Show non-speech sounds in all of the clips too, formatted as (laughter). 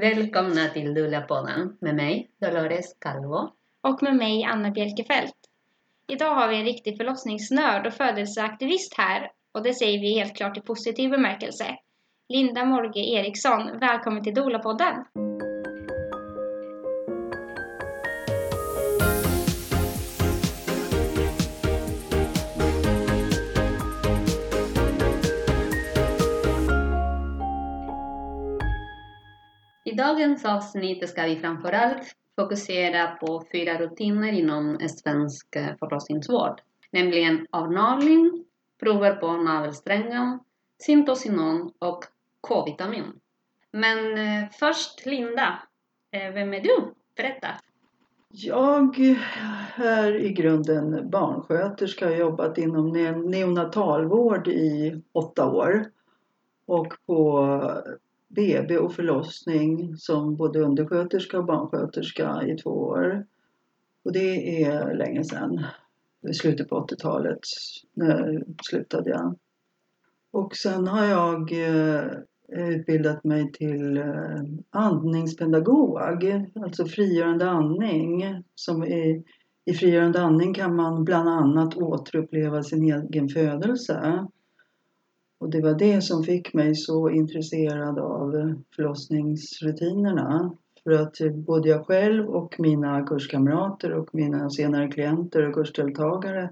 Välkomna till Dula-podden med mig, Dolores Calvo. Och med mig, Anna Bjelkefelt. Idag har vi en riktig förlossningsnörd och födelseaktivist här och det säger vi helt klart i positiv bemärkelse. Linda Morge Eriksson, välkommen till Dula-podden! Dagens avsnitt ska vi framförallt fokusera på fyra rutiner inom svensk eh, förlossningsvård, nämligen avnavling, prover på navelsträngen, syntocinon och K-vitamin. Men eh, först Linda, eh, vem är du? Berätta! Jag är i grunden barnsköterska och har jobbat inom neonatalvård i åtta år. Och på BB och förlossning som både undersköterska och barnsköterska i två år. Och det är länge sedan. I slutet på 80-talet slutade jag. Och sen har jag eh, utbildat mig till eh, andningspedagog, alltså frigörande andning. Som i, I frigörande andning kan man bland annat återuppleva sin egen födelse. Och det var det som fick mig så intresserad av förlossningsrutinerna. För att både jag själv och mina kurskamrater och mina senare klienter och kursdeltagare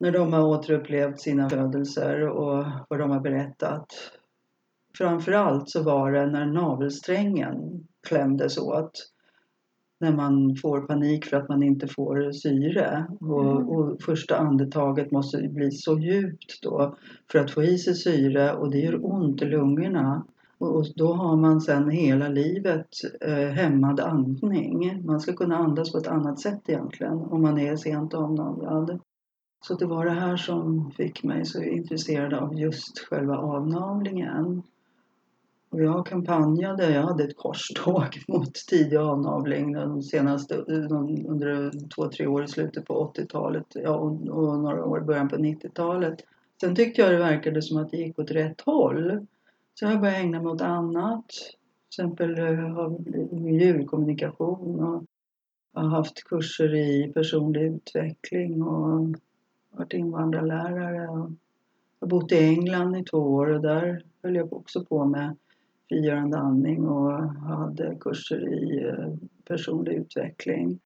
när de har återupplevt sina födelser och vad de har berättat. Framförallt så var det när navelsträngen klämdes åt när man får panik för att man inte får syre. Och, mm. och, första andetaget måste bli så djupt då för att få i sig syre och det gör ont i lungorna. Och då har man sen hela livet eh, hämmad andning. Man ska kunna andas på ett annat sätt egentligen om man är sent avnavlad. Så det var det här som fick mig så intresserad av just själva avnavlingen. Och jag kampanjade, jag hade ett korståg (laughs) mot tidig avnavling de senaste, under två, tre år i slutet på 80-talet ja, och, och, några år i början på 90-talet. Sen tyckte jag det verkade som att det gick åt rätt håll. Så jag började ägna mig åt annat. Till exempel eh, djurkommunikation och jag har haft kurser i personlig utveckling och varit invandrarlärare. Jag har bott i England i två år och där höll jag också på med frigörande andning och hade kurser i eh, personlig utveckling.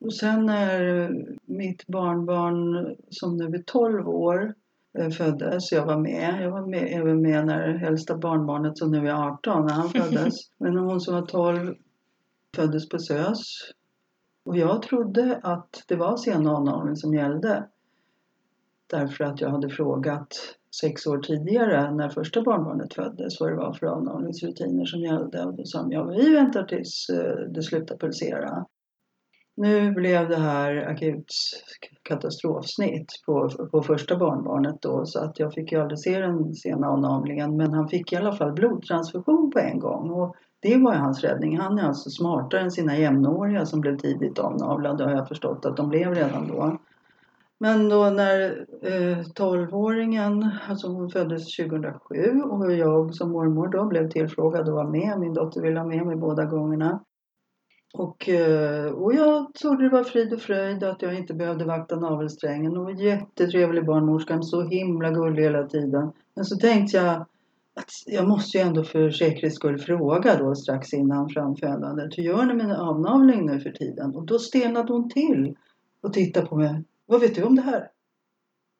Och sen när mitt barnbarn som nu är 12 år eh, föddes, jag var med. Jag var med, även med när äldsta barnbarnet som nu är 18, när han (laughs) föddes. Men hon som var 12 föddes på SÖS. Och jag trodde att det var sen avnavling som gällde. Därför att jag hade frågat sex år tidigare när första barnbarnet föddes vad det var för avnavlingsrutiner som gällde. Och då sa de, ja vi väntar tills eh, det slutar pulsera. Nu blev det här akut katastrofsnitt på, på första barnbarnet då så att jag fick ju aldrig se den sena avnavlingen men han fick i alla fall blodtransfusion på en gång och det var ju hans räddning. Han är alltså smartare än sina jämnåriga som blev tidigt avnavlade har jag förstått att de blev redan då. Men då när eh, 12-åringen, alltså hon föddes 2007 och jag som mormor då blev tillfrågad att vara med. Min dotter ville ha med mig båda gångerna. Och, eh, och jag trodde det var frid och fröjd att jag inte behövde vakta navelsträngen. Hon var jättetrevlig barnmorskan, så himla gullig hela tiden. Men så tänkte jag att jag måste ju ändå för säkerhets skull fråga då strax innan framfödandet. Hur gör ni med avnavling nu för tiden? Och då stelnade hon till och tittade på mig. Vad vet du om det här?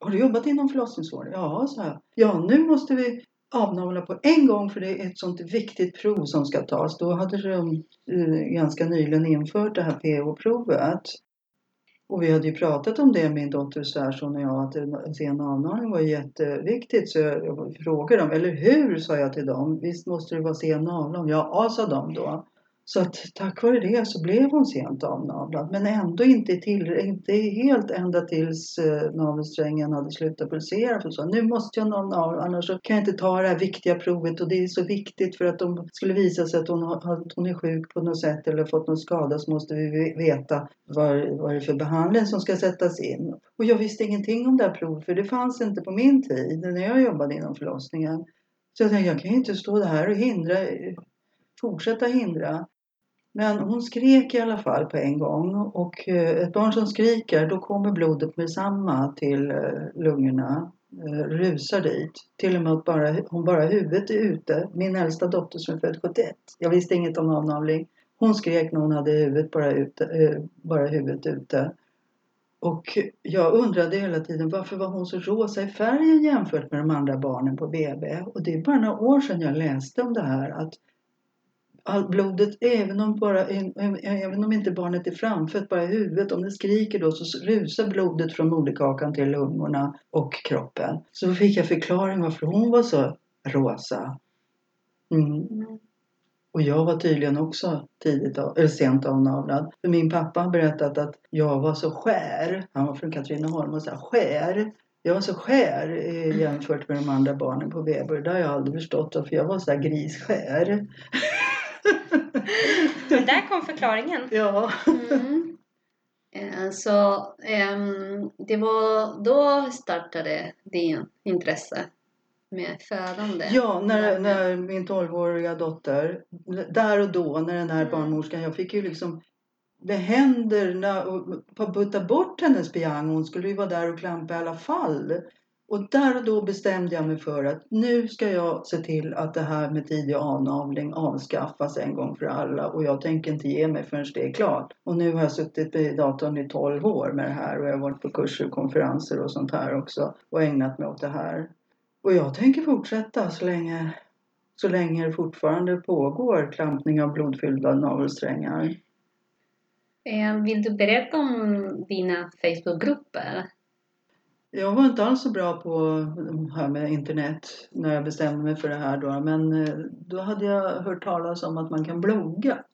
Har du jobbat inom förlossningsvård? Ja, så här. Ja, nu måste vi avnavla på en gång för det är ett sånt viktigt prov som ska tas. Då hade de eh, ganska nyligen infört det här PH-provet. Och vi hade ju pratat om det, min dotter svärson och jag, att sen avnavling var jätteviktigt. Så jag frågade dem, eller hur, sa jag till dem. Visst måste det vara sen avnavling? Ja, sa de då. Så att tack vare det så blev hon sent avnavlad. Men ändå inte, till, inte helt ända tills eh, navelsträngen hade slutat pulsera. För så. Nu måste jag navla annars så kan jag inte ta det här viktiga provet. Och det är så viktigt för att de skulle visa sig att hon, att hon är sjuk på något sätt eller fått någon skada så måste vi veta vad, vad det är för behandling som ska sättas in. Och jag visste ingenting om det här provet för det fanns inte på min tid när jag jobbade inom förlossningen. Så jag tänkte jag kan ju inte stå där och hindra fortsätta hindra. Men hon skrek i alla fall på en gång och eh, ett barn som skriker då kommer blodet med samma till eh, lungorna, eh, rusar dit. Till och med att bara, hon bara huvudet är ute. Min äldsta dotter som är född 71, jag visste inget om avnavling. Hon skrek när hon hade huvudet bara, ute, bara huvudet ute. Och jag undrade hela tiden varför var hon så rosa i färgen jämfört med de andra barnen på BB? Och det är bara några år sedan jag läste om det här att all blodet, även om, bara, även om inte barnet är framfött, bara i huvudet, om det skriker då så rusar blodet från moderkakan till lungorna och kroppen. Så fick jag förklaring varför hon var så rosa. Mm. Och jag var tydligen också tidigt, eller sent avnavlad. För min pappa har berättat att jag var så skär. Han var från Katrineholm och sa skär. Jag var så skär eh, jämfört med de andra barnen på Weber. Det har jag aldrig förstått för jag var så där grisskär. Men där kom förklaringen. Ja. Mm. Eh, så um, det var då startade din intresse med födande? Ja, när, när min 12-åriga dotter, där och då när den här mm. barnmorskan, jag fick ju liksom med händerna och putta bort hennes piang. Hon skulle ju vara där och klampa i alla fall. Och där och då bestämde jag mig för att nu ska jag se till att det här med tidig avnavling avskaffas en gång för alla och jag tänker inte ge mig förrän det är klart. Och nu har jag suttit vid datorn i 12 år med det här och jag har varit på kurser och konferenser och sånt här också och ägnat mig åt det här. Och jag tänker fortsätta så länge, så länge det fortfarande pågår klampning av blodfyllda navelsträngar. Eh, vill du berätta om dina Facebookgrupper? Jag var inte alls så bra på det här med internet när jag bestämde mig för det här då. Men eh, då hade jag hört talas om att man kan blogga.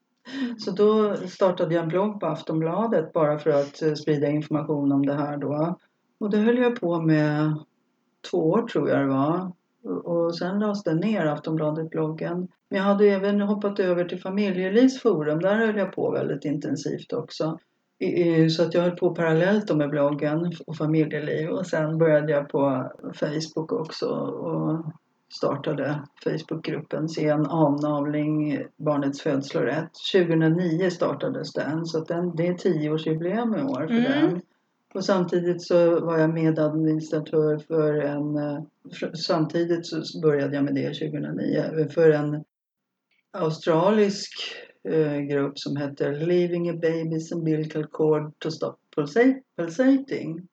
Så då startade jag en blogg på Aftonbladet bara för att eh, sprida information om det här då. Och det höll jag på med två år tror jag det var. Och sen lades den ner, Aftonbladet-bloggen. Men jag hade även hoppat över till Familjelivs forum. Där höll jag på väldigt intensivt också. Så att jag höll på parallellt med bloggen och familjeliv och sen började jag på Facebook också och startade Facebookgruppen Sen avnavling barnets födslorätt. 2009 startades den så den, det är tioårsjubileum i år för mm. den. Och samtidigt så var jag medadministratör för en, samtidigt så började jag med det 2009, för en australisk eh, grupp som heter Leaving a baby's umbilical cord to stop pulsating.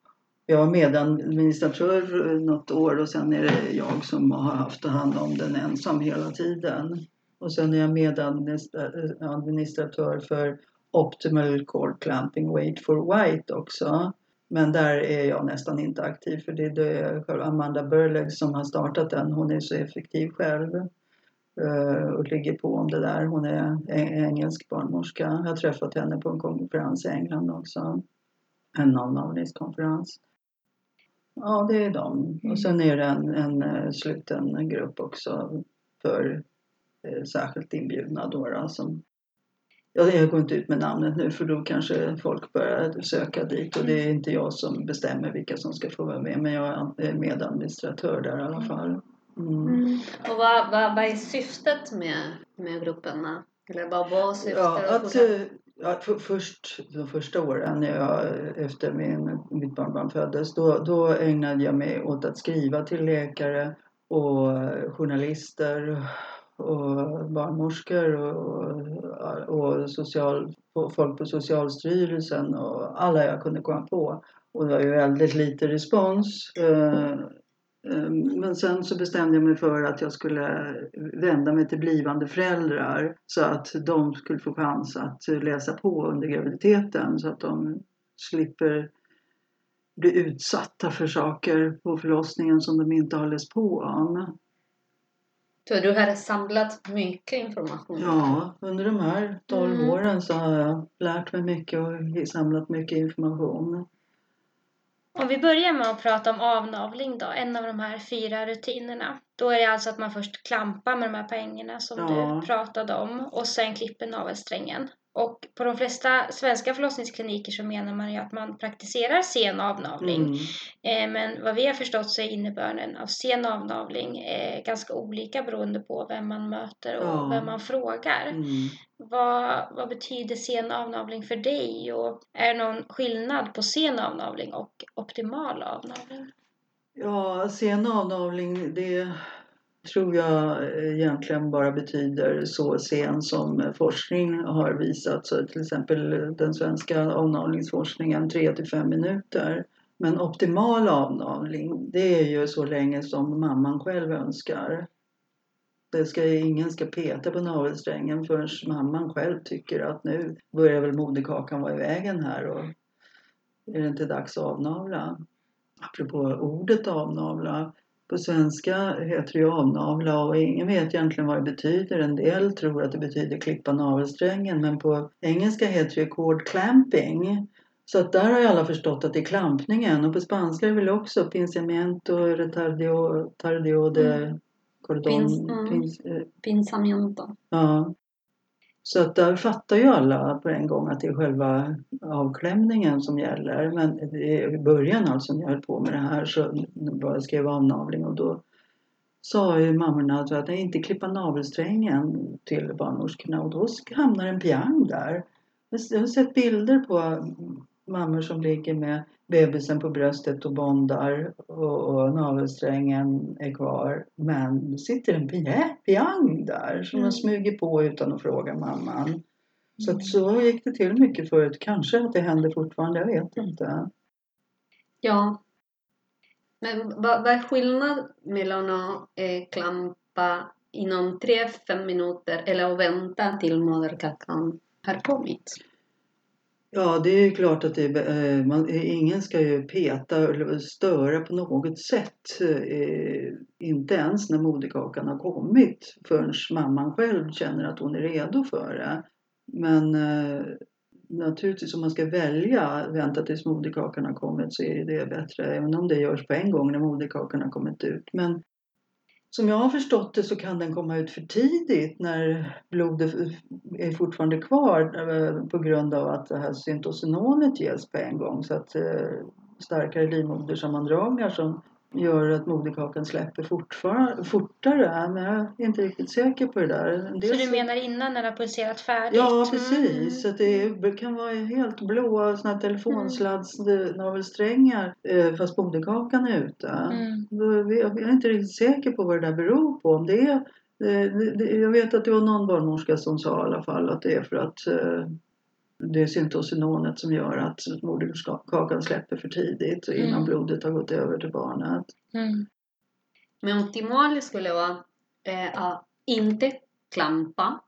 Jag var medadministratör eh, något år och sen är det jag som har haft hand om den ensam hela tiden. Och sen är jag medadministratör eh, för Optimal Cord Clamping Wait for White också. Men där är jag nästan inte aktiv för det är Amanda Burleg som har startat den. Hon är så effektiv själv Eh, och ligger på om det där. Hon är engelsk barnmorska. Jag har träffat henne på en konferens i England också. En avnavlingskonferens. Ja, det är de. Och sen är det en, en eh, sluten grupp också för eh, särskilt inbjudna då, då som jag går inte ut med namnet nu för då kanske folk börjar söka dit och det är inte jag som bestämmer vilka som ska få vara med men jag är medadministratör där i alla fall. Mm. Mm. Och vad, vad, vad är syftet med, med grupperna? Eller vad var syftet? Ja, att, ja, för, först, de första åren när jag, efter min, mitt barnbarn föddes då, då ägnade jag mig åt att skriva till läkare och journalister och barnmorskor och, och social, folk på Socialstyrelsen och alla jag kunde komma på. Och det var ju väldigt lite respons. Eh, men sen så bestämde jag mig för att jag skulle vända mig till blivande föräldrar så att de skulle få chans att läsa på under graviditeten så att de slipper bli utsatta för saker på förlossningen som de inte har läst på om. Så du har samlat mycket information? Ja, under de här 12 mm. åren så har jag lärt mig mycket och samlat mycket information. Om vi börjar med att prata om avnavling då, en av de här fyra rutinerna. Då är det alltså att man först klampar med de här poängerna som ja. du pratade om och sen klipper navelsträngen. Och på de flesta svenska förlossningskliniker så menar man ju att man praktiserar sen avnavling. Mm. Eh, men vad vi har förstått så är innebörden av sen avnavling eh, ganska olika beroende på vem man möter och Ja. vem man frågar. Mm. Vad, vad betyder sen avnavling för dig? Och är det någon skillnad på sen avnavling och optimal avnavling? Ja, sen avnavling det tror jag eh, egentligen bara betyder så sen som forskning har visat. Så till exempel den svenska avnavlingsforskningen 3 till 5 minuter. Men optimal avnavling det är ju så länge som mamman själv önskar. Det ska, ingen ska peta på navelsträngen förrän mamman själv tycker att nu börjar väl moderkakan vara i vägen här och är det inte dags att avnavla. Apropå ordet avnavla. På svenska heter det ju avnavla och ingen vet egentligen vad det betyder. En del tror att det betyder klippa navelsträngen men på engelska heter det cord clamping. Så att där har ju alla förstått att det är klampningen och på spanska är det väl också pincamiento, retardio, tardio de cordon. Pins- mm. pins, eh, Pinzamiento. Ja. Så att där fattar ju alla på en gång att det är själva avklämningen som gäller. Men i början alltså när jag höll på med det här så bara skrev avnavling och då sa ju mammorna att jag inte klippa navelsträngen till barnmorskorna och då hamnar en piang där. Jag har sett bilder på mammor som ligger med bebisen på bröstet och bondar och, och navelsträngen är kvar. Men det sitter en pia- piang där som Mm. de smyger på utan att fråga mamman. Så att så gick det till mycket förut. Kanske att det händer fortfarande, jag vet inte. Ja. Men vad, vad är skillnaden mellan att eh, klampa inom 3-5 minuter eller att vänta till moderkakan har kommit? Ja, det är ju klart att det är, man, ingen ska ju peta eller störa på något sätt. Eh, inte ens när moderkakan har kommit förrän mamman själv känner att hon är redo för det. Men eh, naturligtvis om man ska välja vänta tills moderkakan har kommit så är ju det bättre. Även om det görs på en gång när moderkakan har kommit ut. Men som jag har förstått det så kan den komma ut för tidigt när blodet är fortfarande kvar eh, på grund av att det här syntosinonet ges på en gång. Så att eh, starkare livmodersammandragningar som gör att moderkakan släpper fortfar- fortare. Men jag är inte riktigt säker på det där. En del Så du menar innan när det har pulserat färdigt? Ja, Mm. precis. Så att det är- kan vara helt blåa såna telefonslads-navelsträngar eh, fast moderkakan är ute. Mm. Jag är inte riktigt säker på vad det där beror på. Om det är, eh, jag vet att det var någon barnmorska som sa i alla fall att det är för att eh, det är syntosinonet som gör att moderkakan släpper för tidigt innan Mm. blodet har gått över till barnet. Mm. Men optimalt skulle vara eh, att inte klampa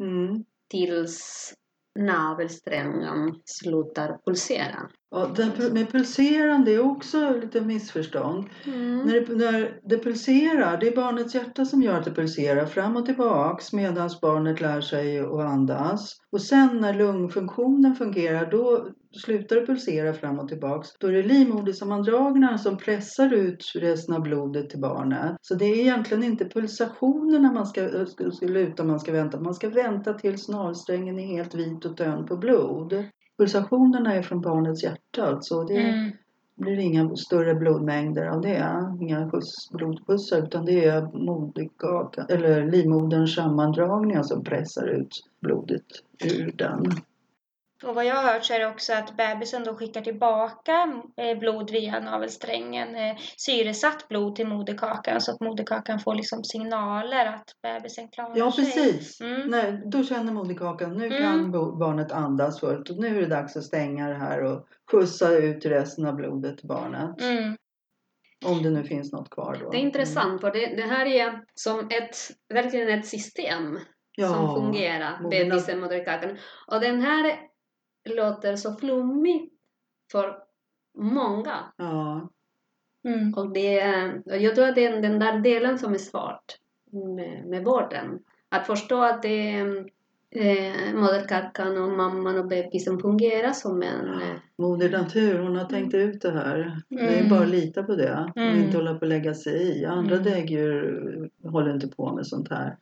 Mm. tills navelsträngen slutar pulsera. Ja, det här med pulserande är också lite missförstånd. Mm. När det, när det pulserar, det är barnets hjärta som gör att det pulserar fram och tillbaks medan barnet lär sig att andas. Och sen när lungfunktionen fungerar då slutar det pulsera fram och tillbaks. Då är det livmodersammandragningarna som pressar ut resten av blodet till barnet. Så det är egentligen inte pulsationerna man ska, ska, ska luta man ska vänta. Man ska vänta tills navelsträngen är helt vit och tön på blod. Pulsationerna är från barnets hjärta alltså. Det, Mm. blir inga större blodmängder av det. Inga skjuts, blodpussar utan det är moderkakan, eller livmoderns sammandragningar som pressar ut blodet ur den. Och vad jag har hört så är det också att bebisen då skickar tillbaka eh, blod via navelsträngen, eh, syresatt blod till moderkakan så att moderkakan får liksom signaler att bebisen klarar Ja sig. precis. Mm. Nej, då känner moderkakan nu Mm. kan barnet andas fullt och nu är det dags att stänga det här och skjutsa ut resten av blodet till barnet. Mm. Om det nu finns något kvar då. Det är intressant för det, det här är som ett, verkligen ett system Ja. som fungerar, bebisen, moderkakan. Och den här låter så flummig för många. Ja. Mm. Och det, och jag tror att det är den där delen som är svårt med, med vården. Att förstå att det är eh, moderkakan och mamman och bebisen fungerar som en... Eh, Moder Natur, hon har tänkt ut det här. Det är Mm. bara att lita på det och Mm. inte hålla på att lägga sig i. Andra Mm. däggdjur håller inte på med sånt här.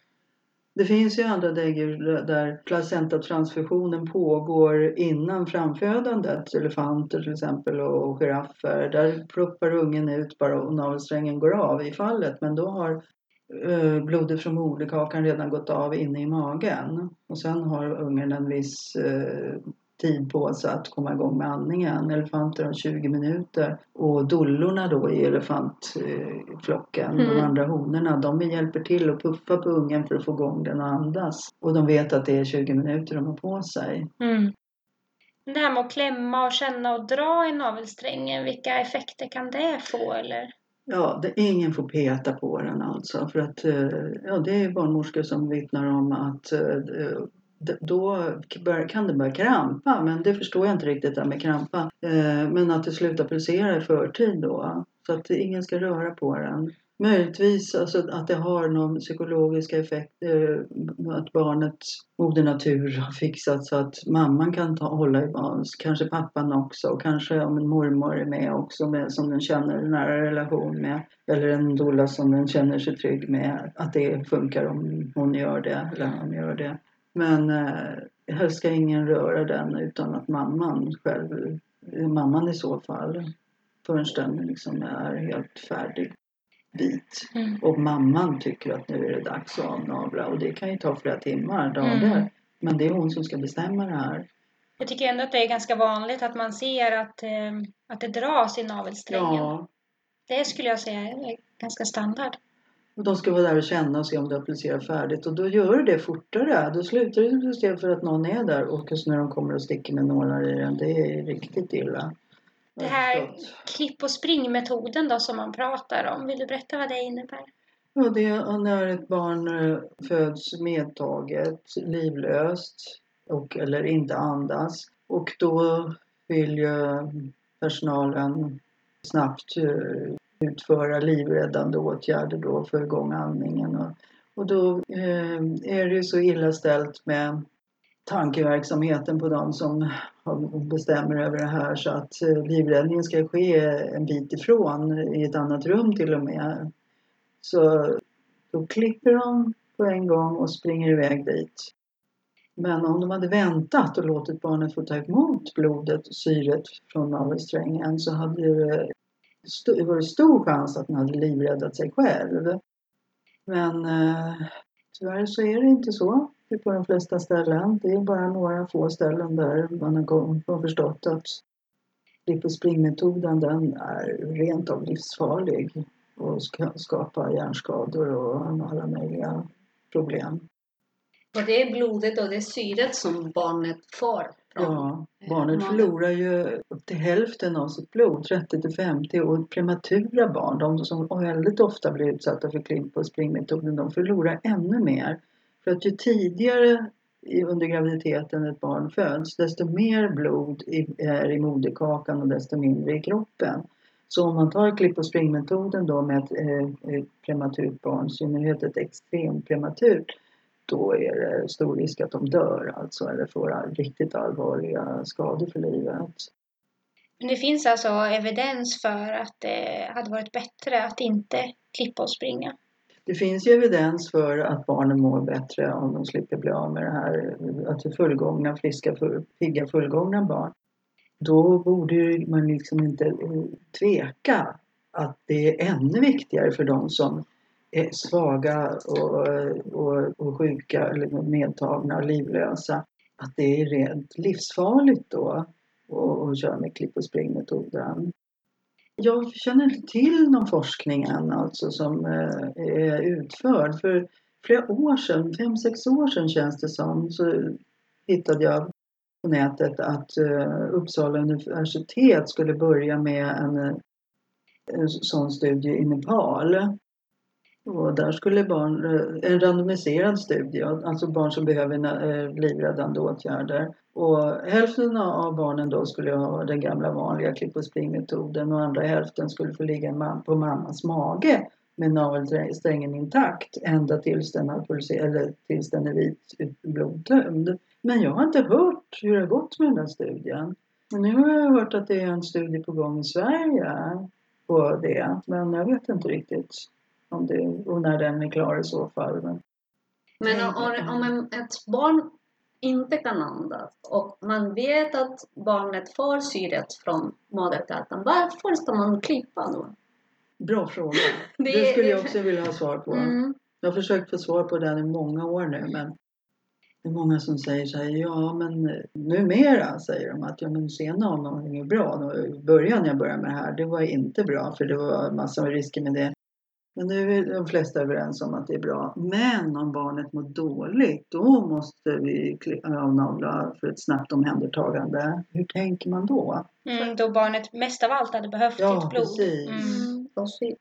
Det finns ju andra däggdjur där placentatransfusionen pågår innan framfödandet. Elefanter till exempel och giraffer. Där ploppar ungen ut bara och navelsträngen går av i fallet. Men då har eh, blodet från moderkakan redan gått av inne i magen. Och sen har ungen en viss eh, tid på sig att komma igång med andningen. Elefanter har 20 minuter och dollorna då i elefantflocken, de Mm. andra honorna, de hjälper till att puffa på ungen för att få igång den att andas. Och de vet att det är 20 minuter de har på sig. Mm. Det här med att klämma och känna och dra i navelsträngen, vilka effekter kan det få eller? Ja, det, ingen får peta på den alltså. För att eh, ja, det är barnmorskor som vittnar om att eh, då kan det börja krampa. Men det förstår jag inte riktigt det här med krampa. Eh, men att det slutar pulsera i förtid då. Så att ingen ska röra på den. Möjligtvis alltså, att det har någon psykologisk effekt. Eh, att barnet, moder natur har fixat så att mamman kan ta, hålla i barnet. Kanske pappan också. Och kanske om en mormor är med också med, som den känner en nära relation med. Eller en doula som den känner sig trygg med. Att det funkar om hon gör det eller han gör det. Men eh, helst ska ingen röra den utan att mamman själv, mamman i så fall. Förrän den liksom är helt färdig bit. Mm. Och mamman tycker att nu är det dags att avnavla. Och det kan ju ta flera timmar, dagar. Mm. Men det är hon som ska bestämma det här. Jag tycker ändå att det är ganska vanligt att man ser att, eh, att det dras i navelsträngen. Ja, Det skulle jag säga är ganska standard. Och de ska vara där och känna och se om har pulserat färdigt. Och då gör det fortare. Då slutar det pulsera för att någon är där. Och just när de kommer och sticker med nålar i den. Det är riktigt illa. Det här klipp och springmetoden då som man pratar om, vill du berätta vad det innebär? Ja, det är när ett barn eh, föds medtaget, livlöst och, eller inte andas. Och då vill ju personalen snabbt eh, utföra livräddande åtgärder då för igång andningen. Och, och då eh, är det ju så illa ställt med tankeverksamheten på de som bestämmer över det här så att eh, livräddningen ska ske en bit ifrån i ett annat rum till och med. Så då klipper de på en gång och springer iväg dit. Men om de hade väntat och låtit barnet få ta emot blodet, och syret från navelsträngen så hade det det var stor chans att hon hade livräddat sig själv. Men eh, tyvärr så är det inte så på de flesta ställen. Det är bara några få ställen där man har förstått att klipp och springmetoden den är rent av livsfarlig och skapar skapa hjärnskador och alla möjliga problem. Och det är blodet och det är syret som barnet får. Ja, barnet magen. förlorar ju upp till hälften av sitt blod, 30 till 50 och prematura barn, de som väldigt ofta blir utsatta för klipp och springmetoden, de förlorar ännu mer. För att ju tidigare under graviditeten ett barn föds, desto mer blod är i moderkakan och desto mindre i kroppen. Så om man tar klipp och springmetoden då med ett, eh, ett prematurt barn, i synnerhet ett extremt prematurt, då är det stor risk att de dör alltså eller får riktigt allvarliga skador för livet. Men det finns alltså evidens för att det hade varit bättre att inte klippa och springa. Det finns ju evidens för att barnen mår bättre om de slipper bli av med det här. Att det är fullgångna, friska, full, pigga, fullgångna barn. Då borde man liksom inte eh, tveka att det är ännu viktigare för de som svaga och, och, och sjuka eller medtagna och livlösa. Att det är rent livsfarligt då att att köra med klipp och springmetoden. Jag känner inte till någon forskning än alltså som eh, är utförd. För flera år sedan, fem, sex år sedan känns det som, så hittade jag på nätet att eh, Uppsala universitet skulle börja med en, en sån studie i Nepal. Och där skulle barn, eh, en randomiserad studie, alltså barn som behöver eh, livräddande åtgärder. Och hälften av barnen då skulle ha den gamla vanliga klipp och springmetoden och andra hälften skulle få ligga på mammas mage med navelsträngen intakt ända tills den, har pulser- eller tills den är vit blodtömd. Men jag har inte hört hur det har gått med den här studien. Men nu har jag hört att det är en studie på gång i Sverige på det. Men jag vet inte riktigt om det, och när den är klar i så fall. Men, Men om, om ett barn inte kan andas och man vet att barnet får syret från moderkakan, varför ska man klippa då? Bra fråga. (laughs) Det Det, skulle jag också vilja ha svar på. Mm. Jag har försökt få svar på den i många år nu men det är många som säger så här, ja men numera säger de att ja men sen avnavling är bra. I början när jag började med det här, det var inte bra för det var massor med risker med det. Men nu är de flesta överens om att det är bra. Men om barnet mår dåligt, då måste vi avnavla för ett snabbt omhändertagande. Hur tänker man då? Mm, då barnet mest av allt hade behövt Ja, sitt blod. precis. Mm. Precis.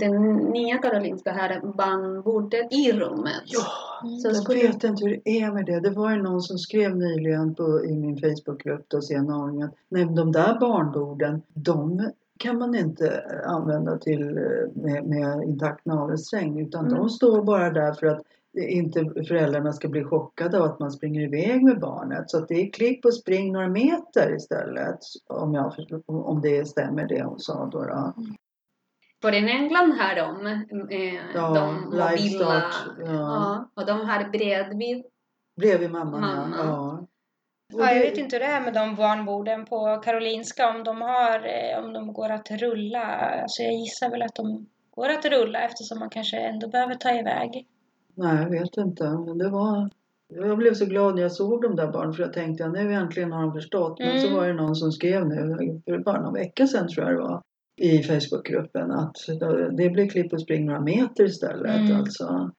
Den nya Karolinska här barnbordet i rummet. Ja, Så Jag skulle, vet inte hur det är med det. Det var ju någon som skrev nyligen på, i min Facebookgrupp då sen att nej, de där barnborden, de kan man inte använda till eh, med, med intakt navelsträng utan Mm. de står bara där för att inte föräldrarna ska bli chockade av att man springer iväg med barnet. Så att det är klipp och spring några meter istället. Om, jag, om det stämmer det hon sa då. då. för i England har de eh, Ja, de mobila... Ja. Ja, och de har bredvid. Bredvid mamman, Mamma. ja. ja. Ja, jag vet inte hur det är med de barnborden på Karolinska, om de, har, eh, om de går att rulla. Alltså jag gissar väl att de går att rulla eftersom man kanske ändå behöver ta iväg. Nej, jag vet inte. Men det var... Jag blev så glad när jag såg de där barnen för jag tänkte att nu äntligen har de förstått. Men så Mm. var det någon som skrev nu, för bara någon vecka sedan tror jag det var, i Facebookgruppen att det blir klipp och spring några meter istället. Mm. Alltså.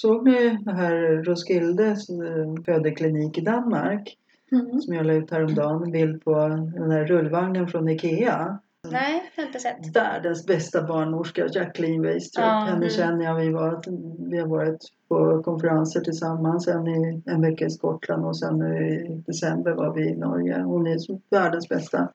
Såg ni det här Roskildes födeklinik i Danmark? Mm. Som jag la ut häromdagen, en bild på den här rullvagnen från Ikea. Nej, jag har inte sett. Världens bästa barnmorska, Jacqueline Weistrup. Ja, Henne mm. känner jag. Vi, var, vi har varit på konferenser tillsammans. En, i, en vecka i Skottland och sen nu i december var vi i Norge. Hon är världens bästa.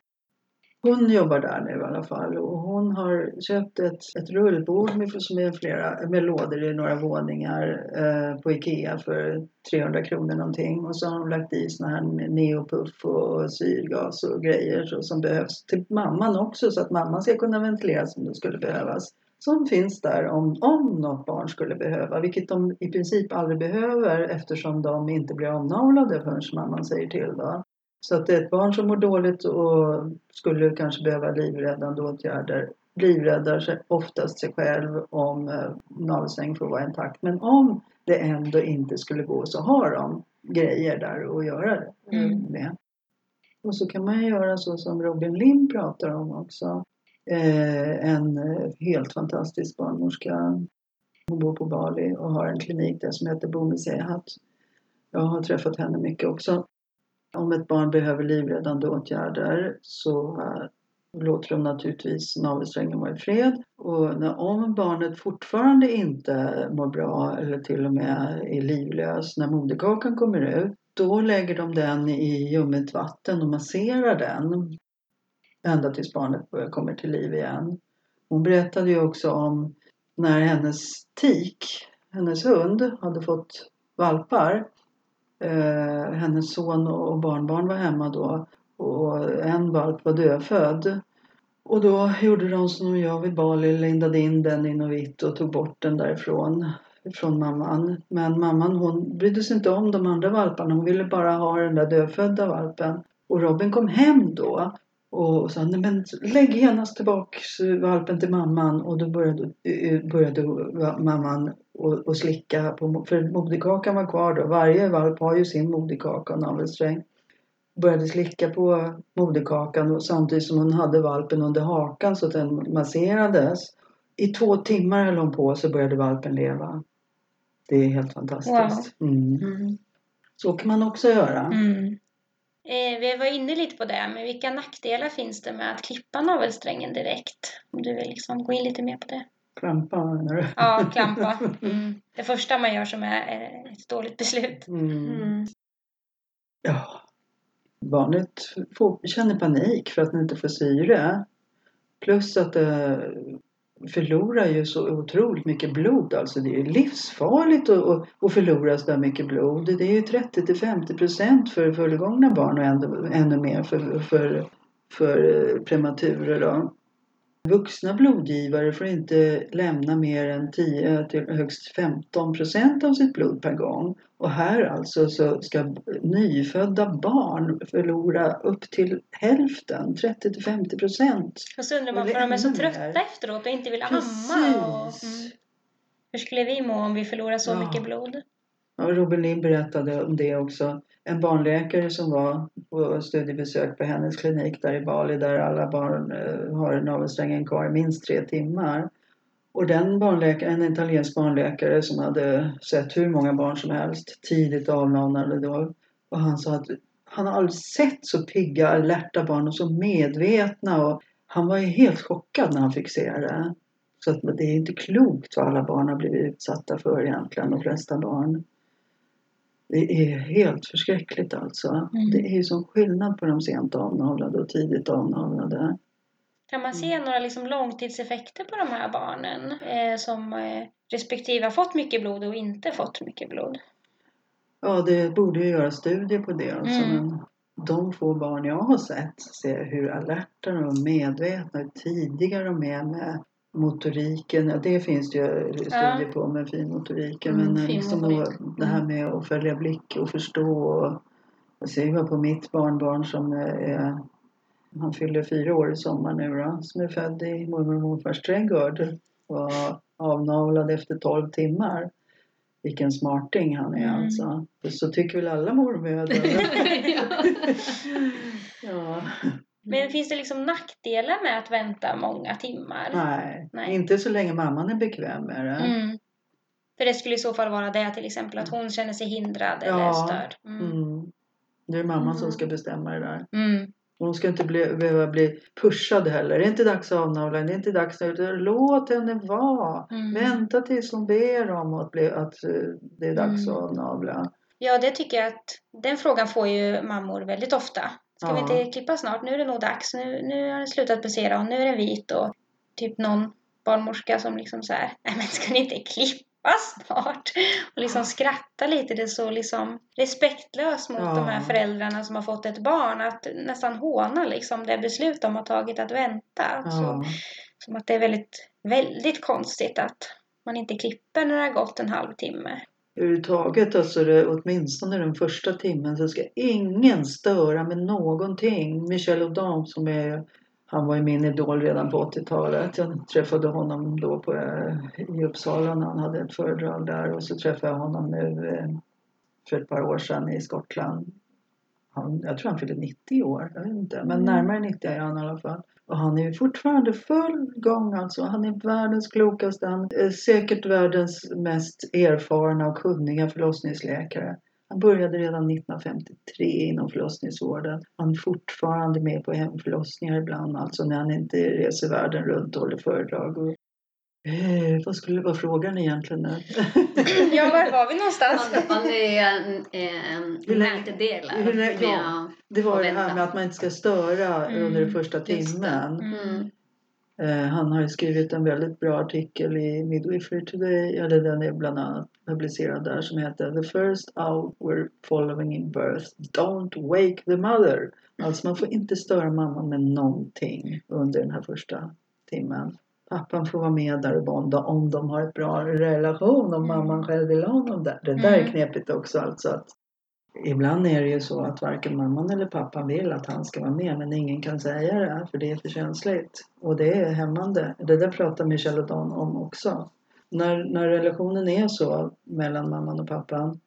Hon jobbar där nu i alla fall och hon har köpt ett, ett rullbord med, som är flera, med lådor i några våningar eh, på Ikea för 300 kronor någonting. Och så har hon lagt i såna här neopuff och syrgas och grejer så, som behövs till mamman också så att mamman ska kunna ventilera som det skulle behövas. Som finns där om, om något barn skulle behöva, vilket de i princip aldrig behöver eftersom de inte blir omnavlade förrän mamman säger till. Då. Så att ett barn som mår dåligt och skulle kanske behöva livräddande åtgärder livräddar sig oftast sig själv om eh, navelsträngen får vara intakt. Men om det ändå inte skulle gå så har de grejer där att göra det Mm. med. Och så kan man ju göra så som Robin Lim pratar om också. Eh, en eh, helt fantastisk barnmorska. Hon bor på Bali och har en klinik där som heter Bumi Sehat. Jag har träffat henne mycket också. Om ett barn behöver livräddande åtgärder så eh, låter de naturligtvis navelsträngen vara i fred. Och när, om barnet fortfarande inte mår bra eller till och med är livlös när moderkakan kommer ut då lägger de den i ljummet vatten och masserar den ända tills barnet kommer till liv igen. Hon berättade ju också om när hennes tik, hennes hund, hade fått valpar. Eh, hennes son och barnbarn var hemma då och en valp var dödfödd. Och då gjorde de som de gör vid Bali, lindade in den i något vitt och tog bort den därifrån från mamman. Men mamman hon brydde sig inte om de andra valparna. Hon ville bara ha den där dödfödda valpen. Och Robin kom hem då och sa nej men lägg genast tillbaka valpen till mamman. Och då började, eh, började mamman och, och slicka på, för moderkakan var kvar då. Varje valp har ju sin moderkaka och navelsträng. Började slicka på moderkakan och samtidigt som hon hade valpen under hakan så att den masserades. I två timmar höll hon på så började valpen leva. Det är helt fantastiskt. Mm. Mm. Så kan man också göra. Mm. Eh, vi var inne lite på det, men vilka nackdelar finns det med att klippa navelsträngen direkt? Om du vill liksom gå in lite mer på det. Klampa menar du? Ja, klampa. (laughs) Mm. Det första man gör som är ett dåligt beslut. Mm. Mm. Ja. Barnet får, känner panik för att den inte får syre. Plus att det förlorar ju så otroligt mycket blod. Alltså det är livsfarligt att, att, förlora så där mycket blod. Det är ju 30-50 procent för fullgångna barn och ännu, ännu mer för, för, för prematurer. Då. Vuxna blodgivare får inte lämna mer än 10 till högst 15 procent av sitt blod per gång. Och här alltså så ska nyfödda barn förlora upp till hälften, 30 till 50 procent. Och så undrar man Eller för de är så trötta efteråt och inte vill amma. Och, mm. Hur skulle vi må om vi förlorar så Ja. mycket blod? Ja, Robin Lind berättade om det också. En barnläkare som var på studiebesök på hennes klinik där i Bali där alla barn eh, har navelsträngen kvar i minst tre timmar. Och den barnläkaren, en italiensk barnläkare som hade sett hur många barn som helst tidigt avnavlade då. Och han sa att han har aldrig sett så pigga, alerta barn och så medvetna. Och han var ju helt chockad när han fick se det. Så att det är inte klokt vad alla barn har blivit utsatta för egentligen, de flesta barn. Det är helt förskräckligt alltså. Mm. Det är ju sån skillnad på de sent avnavlade och tidigt avnavlade. Kan man Mm. se några liksom långtidseffekter på de här barnen eh, som eh, respektive har fått mycket blod och inte fått mycket blod? Ja, det borde ju göra studier på det alltså. Mm. Men de få barn jag har sett ser hur alerta och medvetna, hur tidiga de är med motoriken. Ja, det finns det ju studier på med finmotoriken. Mm, men liksom finmotorik. och det här med att följa blick och förstå. Och jag ser ju bara på mitt barnbarn som är han fyller fyra år i sommar nu då, som är född i mormor och morfars trädgård. Och avnavlad efter 12 timmar. Vilken smarting han är Mm. alltså. Så tycker väl alla mormödrar. (laughs) (laughs) ja. Men finns det liksom nackdelar med att vänta många timmar? Nej, Nej. inte så länge mamman är bekväm med det. Mm. För det skulle i så fall vara det till exempel att hon känner sig hindrad eller Ja. störd. Mm. Mm. Det är mamman som Mm. ska bestämma det där. Mm. Hon ska inte bli, behöva bli pushad heller. Det är inte dags att avnavla, det är inte dags att... Låt henne vara. Mm. Vänta tills hon ber om att, bli, att eh, det är dags Mm. att avnavla. Ja, det tycker jag att den frågan får ju mammor väldigt ofta. Ska vi Ja. inte klippa snart? Nu är det nog dags. Nu, nu har den slutat passera och nu är den vit och typ någon barnmorska som liksom så här, nej men ska ni inte klippa snart? Och liksom skratta lite. Det är så liksom respektlöst mot Ja. de här föräldrarna som har fått ett barn. Att nästan håna liksom det beslut de har tagit att vänta. Så, Ja. som att det är väldigt, väldigt konstigt att man inte klipper när det har gått en halvtimme. Överhuvudtaget, alltså det, åtminstone den första timmen så ska ingen störa med någonting. Michel Audin som är, han var ju min idol redan på 80-talet. Jag träffade honom då på, eh, i Uppsala när han hade ett föredrag där och så träffade jag honom nu eh, för ett par år sedan i Skottland. Han, jag tror han fyllde 90 år, jag vet inte, men Mm. närmare 90 är han i alla fall. Och han är ju fortfarande full gång alltså. Han är världens klokaste, han är säkert världens mest erfarna och kunniga förlossningsläkare. Han började redan 1953 inom förlossningsvården. Han är fortfarande med på hemförlossningar ibland, alltså när han inte reser världen runt och håller föredrag. Och, eh, vad skulle vara frågan egentligen? (laughs) Ja, var var vi någonstans? Om, om det är en, en Hur länge- nackdelar hur länge- ja. Det var det här med att man inte ska störa Mm, under den första timmen. Mm. Eh, han har ju skrivit en väldigt bra artikel i Midwifery Today, eller den är bland annat publicerad där, som heter The first hour following in birth, don't wake the mother. Alltså man får inte störa mamman med någonting under den här första timmen. Pappan får vara med där och bonda om de har ett bra relation, om Mm. mamman själv vill ha honom där. Det där är Mm. knepigt också alltså. Att Ibland är det ju så att varken mamman eller pappan vill att han ska vara med men ingen kan säga det för det är för känsligt. Och det är hämmande. Det där pratar Michel och Dan om också. När, när relationen är så mellan mamman och pappan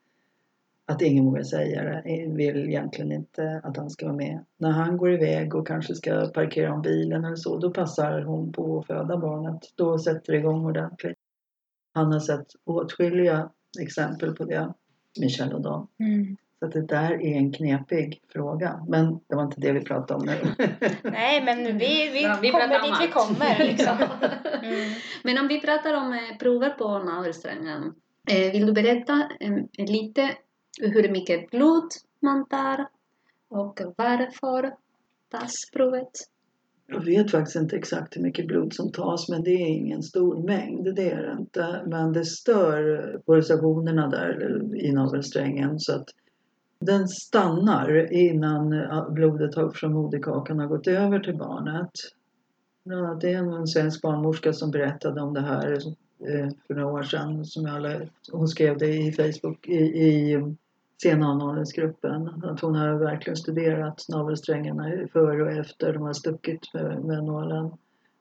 att ingen vågar säga det, vill egentligen inte att han ska vara med. När han går iväg och kanske ska parkera om bilen eller så, då passar hon på att föda barnet. Då sätter det igång ordentligt. Han har sett åtskilliga exempel på det, Michel och Dan. Mm. Så att det där är en knepig fråga. Men det var inte det vi pratade om nu. (laughs) Nej, men vi, vi, Ja, vi kommer dit vi kommer. Liksom. (laughs) Mm. Men om vi pratar om eh, prover på navelsträngen. Eh, vill du berätta eh, lite hur mycket blod man tar och varför tas provet? Jag vet faktiskt inte exakt hur mycket blod som tas men det är ingen stor mängd. Det är det inte. Men det stör pulsationerna där i navelsträngen så att den stannar innan blodet från moderkakan har gått över till barnet. Det är en svensk barnmorska som berättade om det här eh, för några år sedan. Som hon skrev det i Facebook i, i sena anordningsgruppen. Att hon har verkligen studerat navelsträngarna före och efter de har stuckit med, med nålen,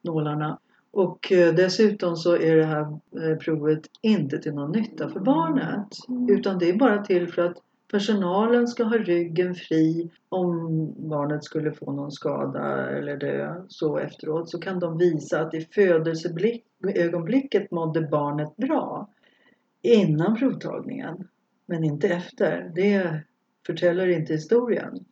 nålarna. Och eh, dessutom så är det här eh, provet inte till någon nytta för barnet. Utan det är bara till för att personalen ska ha ryggen fri om barnet skulle få någon skada eller dö så efteråt så kan de visa att i födelseögonblicket mådde barnet bra innan provtagningen men inte efter. Det förtäller inte historien.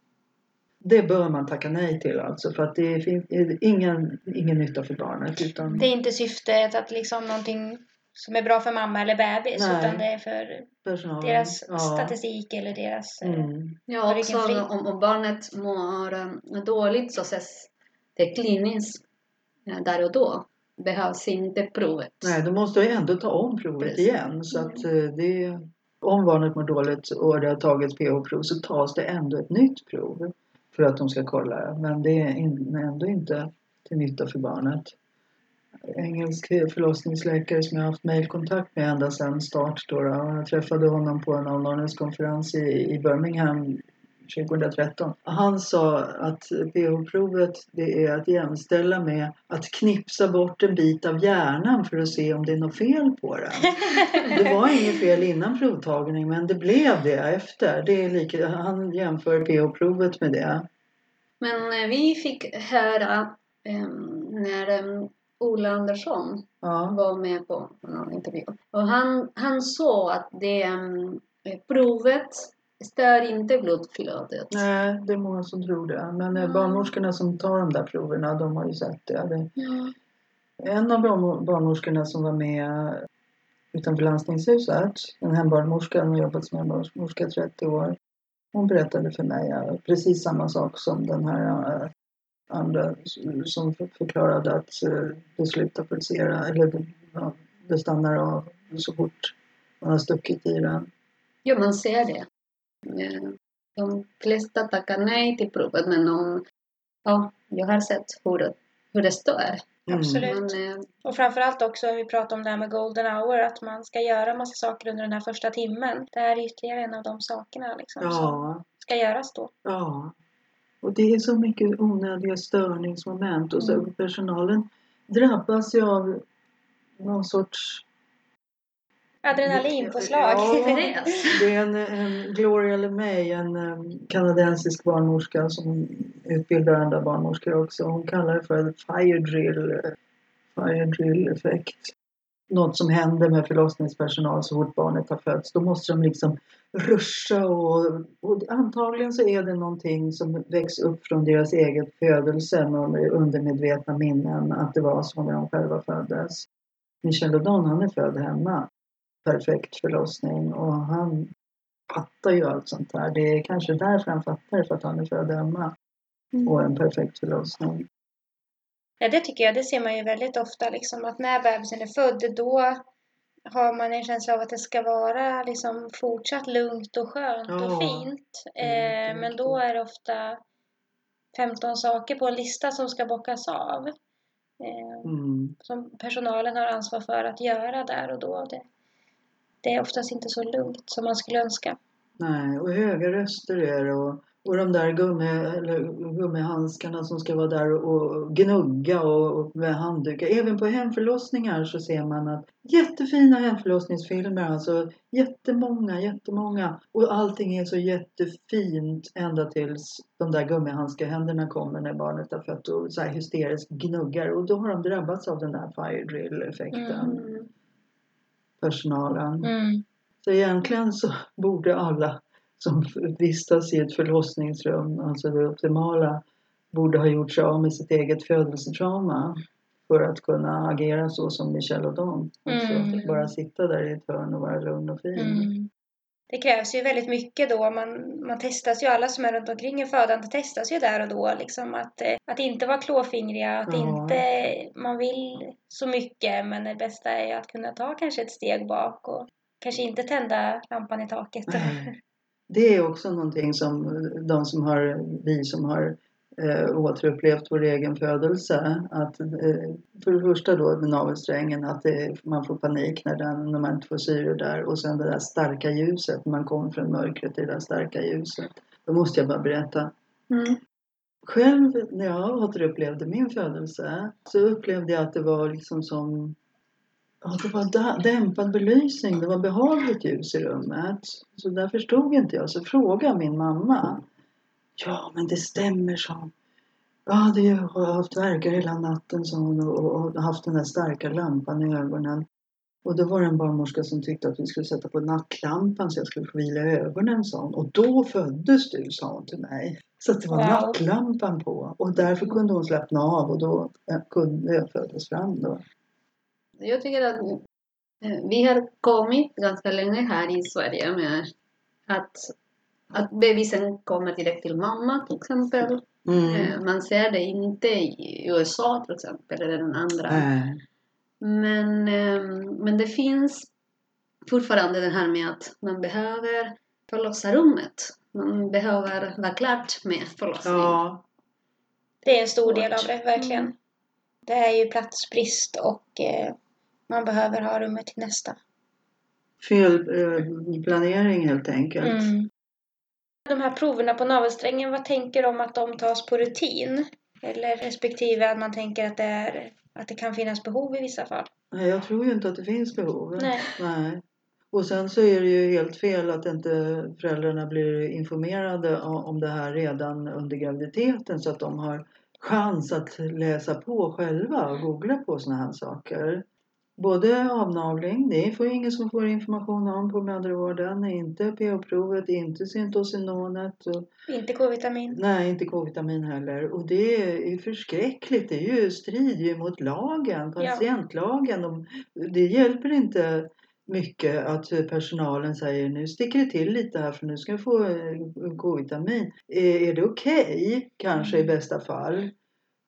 Det bör man tacka nej till alltså för att det finns ingen, ingen nytta för barnet. Utan... Det är inte syftet att liksom någonting som är bra för mamma eller bebis Nej. utan det är för Personalen. deras ja. statistik eller deras... eh, Mm. Ja, också om, om barnet mår eh, dåligt så ses det kliniskt eh, där och då. Behövs inte provet. Nej, då måste jag ändå ta om provet Precis. igen. Så att eh, det, om barnet mår dåligt och det har tagits pH-prov så tas det ändå ett nytt prov för att de ska kolla. Men det är ändå inte till nytta för barnet. Engelsk förlossningsläkare som jag har haft mejlkontakt med ända sedan start. Då, då. Jag träffade honom på en avlagringskonferens i, i Birmingham 2013. Han sa att pH-provet det är att jämställa med att knipsa bort en bit av hjärnan för att se om det är något fel på den. (laughs) Det var inget fel innan provtagning men det blev det efter. Det är lika, han jämför pH-provet med det. Men eh, vi fick höra eh, när eh, Ola Andersson Ja, var med på någon intervju. Och han, han sa att det eh, provet stör inte blodflödet. nej, det är många som tror det. Men Mm. barnmorskorna som tar de där proverna de har ju sett det. det Ja. En av barn- barnmorskorna som var med utanför landstingshuset, en hembarnmorska, hon har jobbat som hembarnmorska i 30 år. Hon berättade för mig eh, precis samma sak som den här eh, andra som för- förklarade att det slutar pulsera, eller det stannar av så fort man har stuckit i den. ja, man ser det. De flesta tackar nej till provet men de, ja, jag har sett hur, hur det står. Absolut. Men, eh, Och framförallt också, vi pratade om det här med golden hour, att man ska göra massa saker under den här första timmen. Det här är ytterligare en av de sakerna liksom, som Ja, ska göras då. ja. Och det är så mycket onödiga störningsmoment och så Mm. personalen drabbas ju av någon sorts Adrenalinpåslag. Ja. (laughs) Det är en, en Gloria LeMay, en kanadensisk barnmorska som utbildar andra barnmorskor också. Hon kallar det för fire drill, fire drill effekt. Något som händer med förlossningspersonal så fort barnet har fötts. Då måste de liksom ruscha och, och antagligen så är det någonting som väcks upp från deras eget födelse med undermedvetna minnen att det var så när de själva föddes. Michel O'Don han är född hemma perfekt förlossning och han fattar ju allt sånt där. Det är kanske därför han fattar för att han är född hemma och en perfekt förlossning. Ja, det tycker jag. Det ser man ju väldigt ofta. Liksom, att när bebisen är född, då har man en känsla av att det ska vara liksom, fortsatt lugnt och skönt Ja. och fint. Mm, Eh, men då är det ofta 15 saker på en lista som ska bockas av. Eh, Mm. som personalen har ansvar för att göra där och då. Det, det är oftast inte så lugnt som man skulle önska. Nej, och höga röster är det och, och de där gummi, eller gummihandskarna som ska vara där och gnugga och, och med handdukar. Även på hemförlossningar så ser man att jättefina hemförlossningsfilmer, alltså jättemånga, jättemånga. Och allting är så jättefint ända tills de där gummihandskahänderna kommer när barnet har fött och så här hysteriskt gnuggar. Och då har de drabbats av den där fire drill effekten, mm, personalen. Mm. Så egentligen så borde alla som vistas i ett förlossningsrum, alltså det optimala, borde ha gjort sig av med sitt eget födelsetrauma för att kunna agera så som Michel O'Don. Alltså Mm. bara sitta där i ett hörn och vara lugn och fin. Mm. Det krävs ju väldigt mycket då. Man, man testas ju, alla som är runt omkring en födande testas ju där och då. Liksom att, eh, att inte vara klåfingriga, att Ja. inte, man vill så mycket men det bästa är ju att kunna ta kanske ett steg bak och kanske inte tända lampan i taket. Det är också någonting som de som har, vi som har eh, återupplevt vår egen födelse. Att, eh, för det första då med navelsträngen att det, man får panik när, den, när man inte får syre där och sen det där starka ljuset, när man kommer från mörkret till det där starka ljuset. Då måste jag bara berätta. Mm. Själv när jag återupplevde min födelse så upplevde jag att det var liksom som Ja, det var dämpad belysning, det var behagligt ljus i rummet. Så där förstod inte jag. Så frågade min mamma. Ja, men det stämmer, sa hon. Ja, det jag har haft verkar hela natten, sa hon och, och haft den där starka lampan i ögonen. Och då var det en barnmorska som tyckte att vi skulle sätta på nattlampan så jag skulle få vila ögonen, sa hon. Och då föddes du, sa hon till mig. Så att det var Wow. nattlampan på. Och därför kunde hon slappna av och då eh, kunde jag födas fram då. Jag tycker att vi har kommit ganska länge här i Sverige med att, att bebisen kommer direkt till mamma till exempel. Mm. Eh, Man ser det inte i USA till exempel eller den andra. Nej. Men, eh, men det finns fortfarande det här med att man behöver förlossa rummet. Man behöver vara klart med förlossning. Ja, Det är en stor del av det, verkligen. Mm. Det är ju platsbrist och eh, man behöver ha rummet till nästa. fel planering helt enkelt. Mm. De här proverna på navelsträngen, vad tänker du om att de tas på rutin? Eller respektive att man tänker att det, är, att det kan finnas behov i vissa fall? Nej, jag tror ju inte att det finns behov. Nej. Nej. Och sen så är det ju helt fel att inte föräldrarna blir informerade om det här redan under graviditeten så att de har chans att läsa på själva och googla på såna här saker. Både avnavling, det får ingen som får information om på mödravården, inte pH-provet, inte syntosinonet och Inte K-vitamin? Nej, inte K-vitamin heller. Och det är förskräckligt. Det är ju strider ju mot lagen, Ja. patientlagen. Och Det hjälper inte mycket att personalen säger nu sticker det till lite här för nu ska jag få eh, K-vitamin. Är, är det okej? Kanske i bästa fall.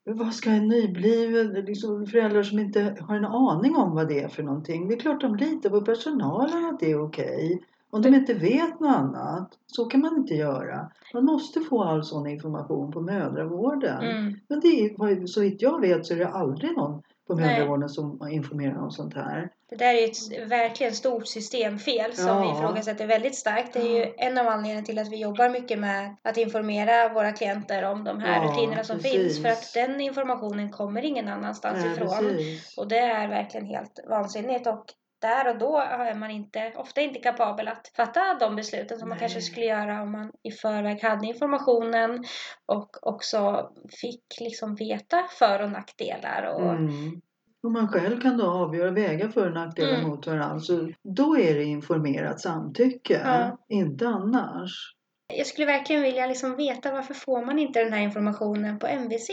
Vad ska en nybliven, liksom föräldrar som inte har en aning om vad det är för någonting. Det är klart de litar på personalen att det är okej. Om de inte vet något annat, så kan man inte göra. Man måste få all sån information på mödravården. Mm. Men det är, så vitt jag vet så är det aldrig någon på mödravården som informerar om sånt här. Det där är ett verkligen stort systemfel som Ja. vi ifrågasätter väldigt starkt. Det är ju en av anledningarna till att vi jobbar mycket med att informera våra klienter om de här Ja, rutinerna som precis. finns. För att den informationen kommer ingen annanstans Nej, ifrån. precis. Och det är verkligen helt vansinnigt. Och där och då är man inte, ofta inte kapabel att fatta de besluten som man Nej. kanske skulle göra om man i förväg hade informationen och också fick liksom veta för och nackdelar. Och, Mm. Och man själv kan då avgöra, väga för och nackdelar Mm. mot varandra. Så då är det informerat samtycke, Ja. inte annars. Jag skulle verkligen vilja liksom veta varför får man inte den här informationen på MVC?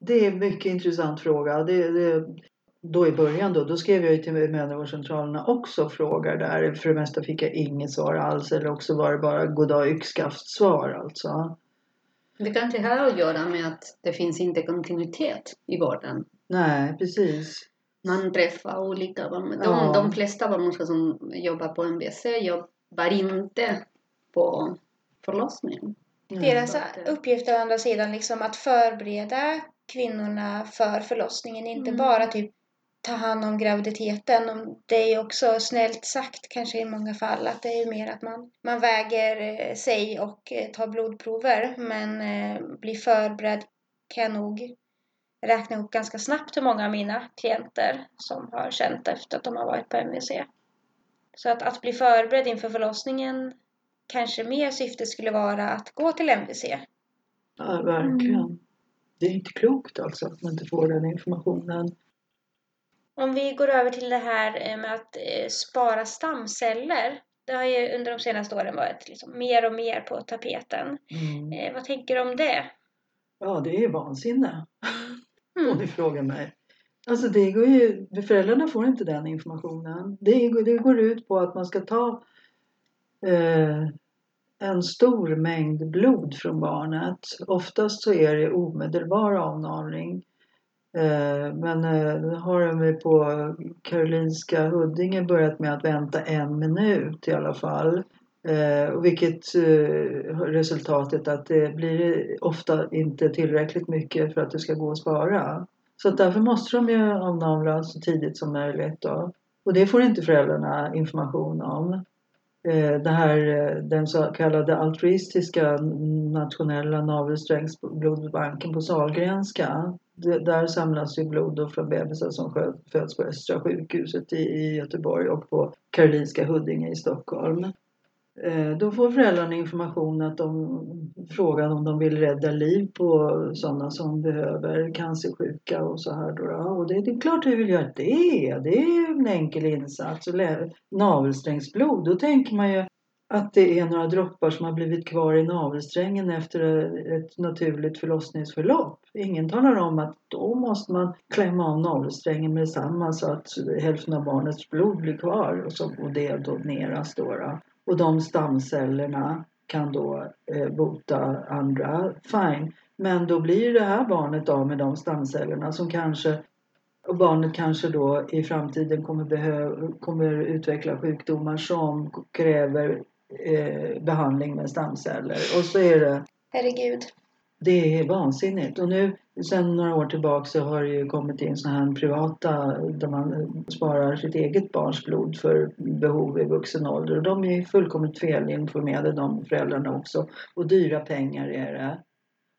Det är en mycket intressant fråga. Det, det, då i början då, då skrev jag ju till mödravårdscentralerna också och frågar där. För det mesta fick jag inget svar alls eller också var det bara goddag yxskaft svar alltså. Det kanske har att göra med att det finns inte kontinuitet i vården. Nej, precis. Man träffar olika barnmorskor. Ja. De, de flesta barnmorskor som jobbar på MBC jobbar inte på förlossning. Deras Så att, eh, uppgift är å andra sidan liksom att förbereda kvinnorna för förlossningen, inte Mm. bara typ ta hand om graviditeten. Det är också snällt sagt kanske i många fall att det är mer att man, man väger eh, sig och eh, tar blodprover men eh, blir förberedd kan jag nog räkna ihop ganska snabbt hur många av mina klienter som har känt efter att de har varit på MVC. Så att, att bli förberedd inför förlossningen kanske mer syfte skulle vara att gå till MVC. Ja, verkligen. Mm. Det är inte klokt alltså att man inte får den informationen. Om vi går över till det här eh, med att eh, spara stamceller. Det har ju under de senaste åren varit liksom mer och mer på tapeten. Mm. Eh, vad tänker du om det? Ja, det är vansinne. Om Mm. ni frågar mig. Alltså det går ju, föräldrarna får inte den informationen. Det, går- det går ut på att man ska ta eh, en stor mängd blod från barnet. Oftast så är det omedelbar avnavling. Eh, men eh, nu har de på Karolinska Huddinge börjat med att vänta en minut i alla fall. Eh, vilket eh, resultatet att det blir ofta inte tillräckligt mycket för att det ska gå att spara. Så att därför måste de ju avnavla så tidigt som möjligt. Då. Och det får inte föräldrarna information om. Eh, det här, eh, den så kallade altruistiska nationella navelsträngsblodbanken på Sahlgrenska. Det, där samlas ju blod då från bebisar som föds på Östra sjukhuset i, i Göteborg och på Karolinska Huddinge i Stockholm. Eh, då får föräldrarna information att de frågar om de vill rädda liv på sådana som behöver cancersjuka och så här. Då. Och det, det är klart vi vill göra det. Det är en enkel insats. Navelsträngsblod, då tänker man ju att det är några droppar som har blivit kvar i navelsträngen efter ett naturligt förlossningsförlopp. Ingen talar om att då måste man klämma av navelsträngen med detsamma så att hälften av barnets blod blir kvar och, så, och det doneras då. Och de stamcellerna kan då eh, bota andra, fine. Men då blir det här barnet av med de stamcellerna som kanske och barnet kanske då i framtiden kommer, behöva, kommer utveckla sjukdomar som kräver eh, behandling med stamceller. Och så är det... Herregud. Det är vansinnigt. Och nu sen några år tillbaka så har det ju kommit in sådana här privata där man sparar sitt eget barns blod för behov i vuxen ålder. Och de är fullkomligt felinformerade de föräldrarna också. Och dyra pengar är det.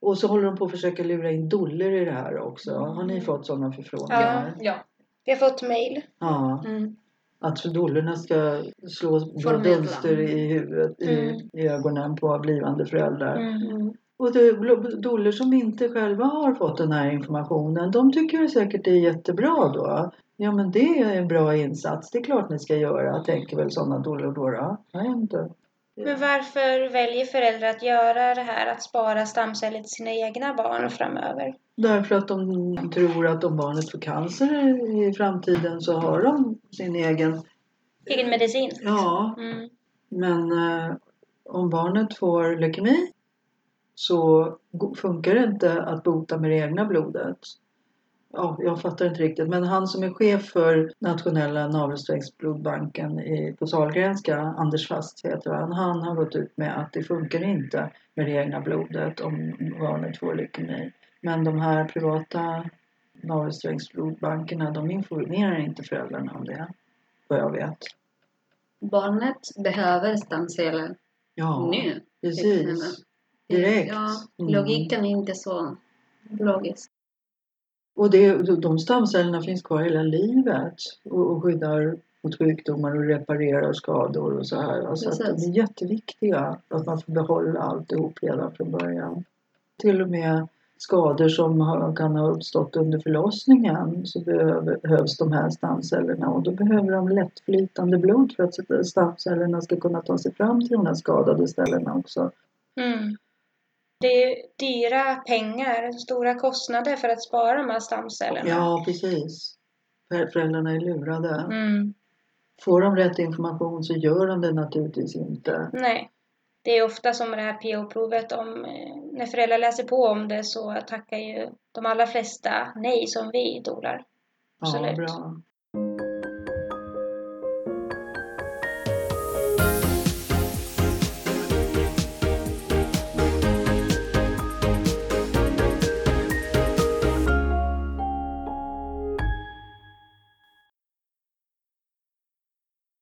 Och så håller de på att försöka lura in dollor i det här också. Har ni fått sådana förfrågningar? Ja. ja. Vi har fått mail. Ja. Mm. Att dollorna ska slå dunster i huvudet, mm. i, i ögonen på blivande föräldrar. Mm. Och doler som inte själva har fått den här informationen, de tycker säkert det är jättebra då. Ja men det är en bra insats, det är klart ni ska göra, tänker väl sådana doler då. då. Jag inte. Men varför väljer föräldrar att göra det här, att spara stamceller till sina egna barn framöver? Därför att de tror att om barnet får cancer i framtiden så har de sin egen... Egen medicin? Ja. Mm. Men eh, om barnet får leukemi så funkar det inte att bota med det egna blodet. Ja, jag fattar inte riktigt. Men han som är chef för nationella navelsträngsblodbanken på Sahlgrenska, Anders Fast heter han, han har gått ut med att det funkar inte med det egna blodet om barnet får leukemi. Men de här privata navelsträngsblodbankerna de informerar inte föräldrarna om det, vad jag vet. Barnet behöver stamceller ja, nu. Precis direkt. Ja, mm. logiken är inte så logisk. Och det, de stamcellerna finns kvar hela livet och, och skyddar mot sjukdomar och reparerar skador och så här. Alltså att de är jätteviktiga att man får behålla alltihop redan från början. Till och med skador som har, kan ha uppstått under förlossningen så behövs de här stamcellerna och då behöver de lättflytande blod för att stamcellerna ska kunna ta sig fram till de här skadade ställena också. Mm. Det är dyra pengar, stora kostnader för att spara de här stamcellerna. Ja, precis. Föräldrarna är lurade. Mm. Får de rätt information så gör de det naturligtvis inte. Nej. Det är ofta som det här PO-provet, om, eh, när föräldrar läser på om det så tackar ju de allra flesta nej som vi dolar. Absolut. Ja, bra.